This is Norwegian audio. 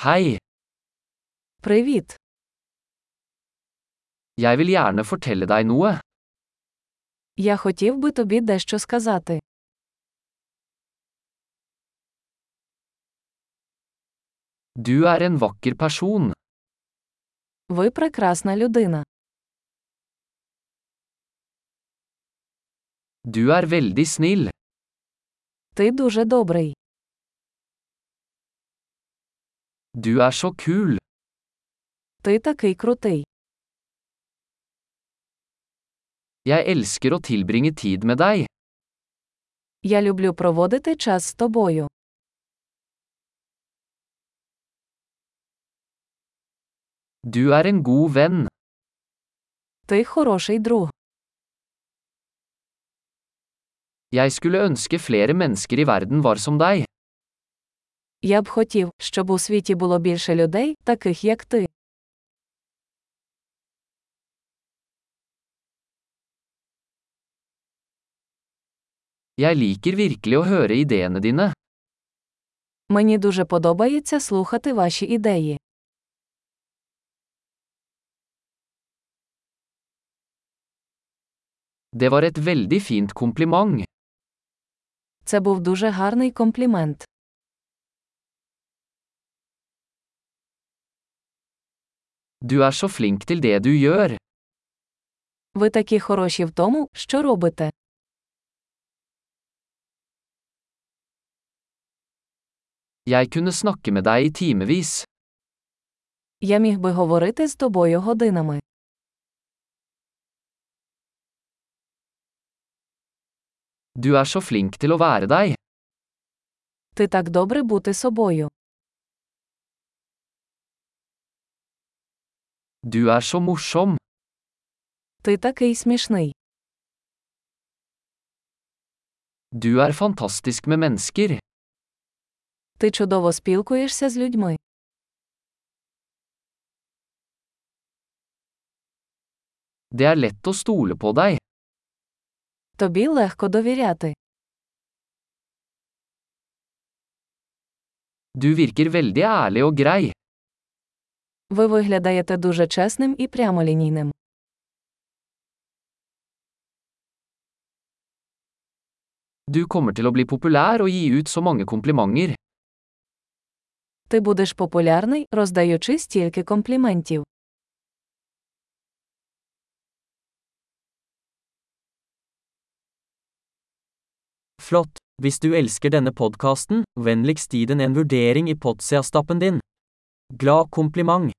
Hei, Привіт! jeg vil gjerne fortelle deg noe. Я хотів би тобі дещо сказати. Du er en vakker person. Ви прекрасна людина. Du er veldig snill. Ти дуже добрий. Du er så kul. Ти такий крутий. Jeg elsker å tilbringe tid med deg. Я люблю проводити час з тобою. Du er en god venn. Ти хороший друг. Jeg skulle ønske flere mennesker i verden var som deg. Я б хотів, щоб у світі було більше людей, таких як ти. Jeg liker virkelig å høre ideene dine. Мені дуже подобається слухати ваші ідеї. Det var et veldig fint kompliment. Це був дуже гарний комплімент. Du er så flink til det du gjør. Ви такі хороші в тому, що робите. Jeg kunne snakke med deg i timevis. Я міг би говорити з тобою годинами. Du er så flink til å være deg. Ти так добре бути собою. Du er så morsom. Ти такий смішний. Du er fantastisk med mennesker. Ти чудово спілкуєшся з людьми. Det er lett å stole på deg. Тобі легко довіряти. Du virker veldig ærlig og grei. Ви виглядаєте дуже чесним і прямолінійним. Du kommer til å bli populær og gi ut så mange komplimenter. Ти будеш популярний, роздаючи стільки компліментів. Flott! Hvis du elsker denne podkasten, vennligst gi den en vurdering i Potsia-stappen din. Glad kompliment!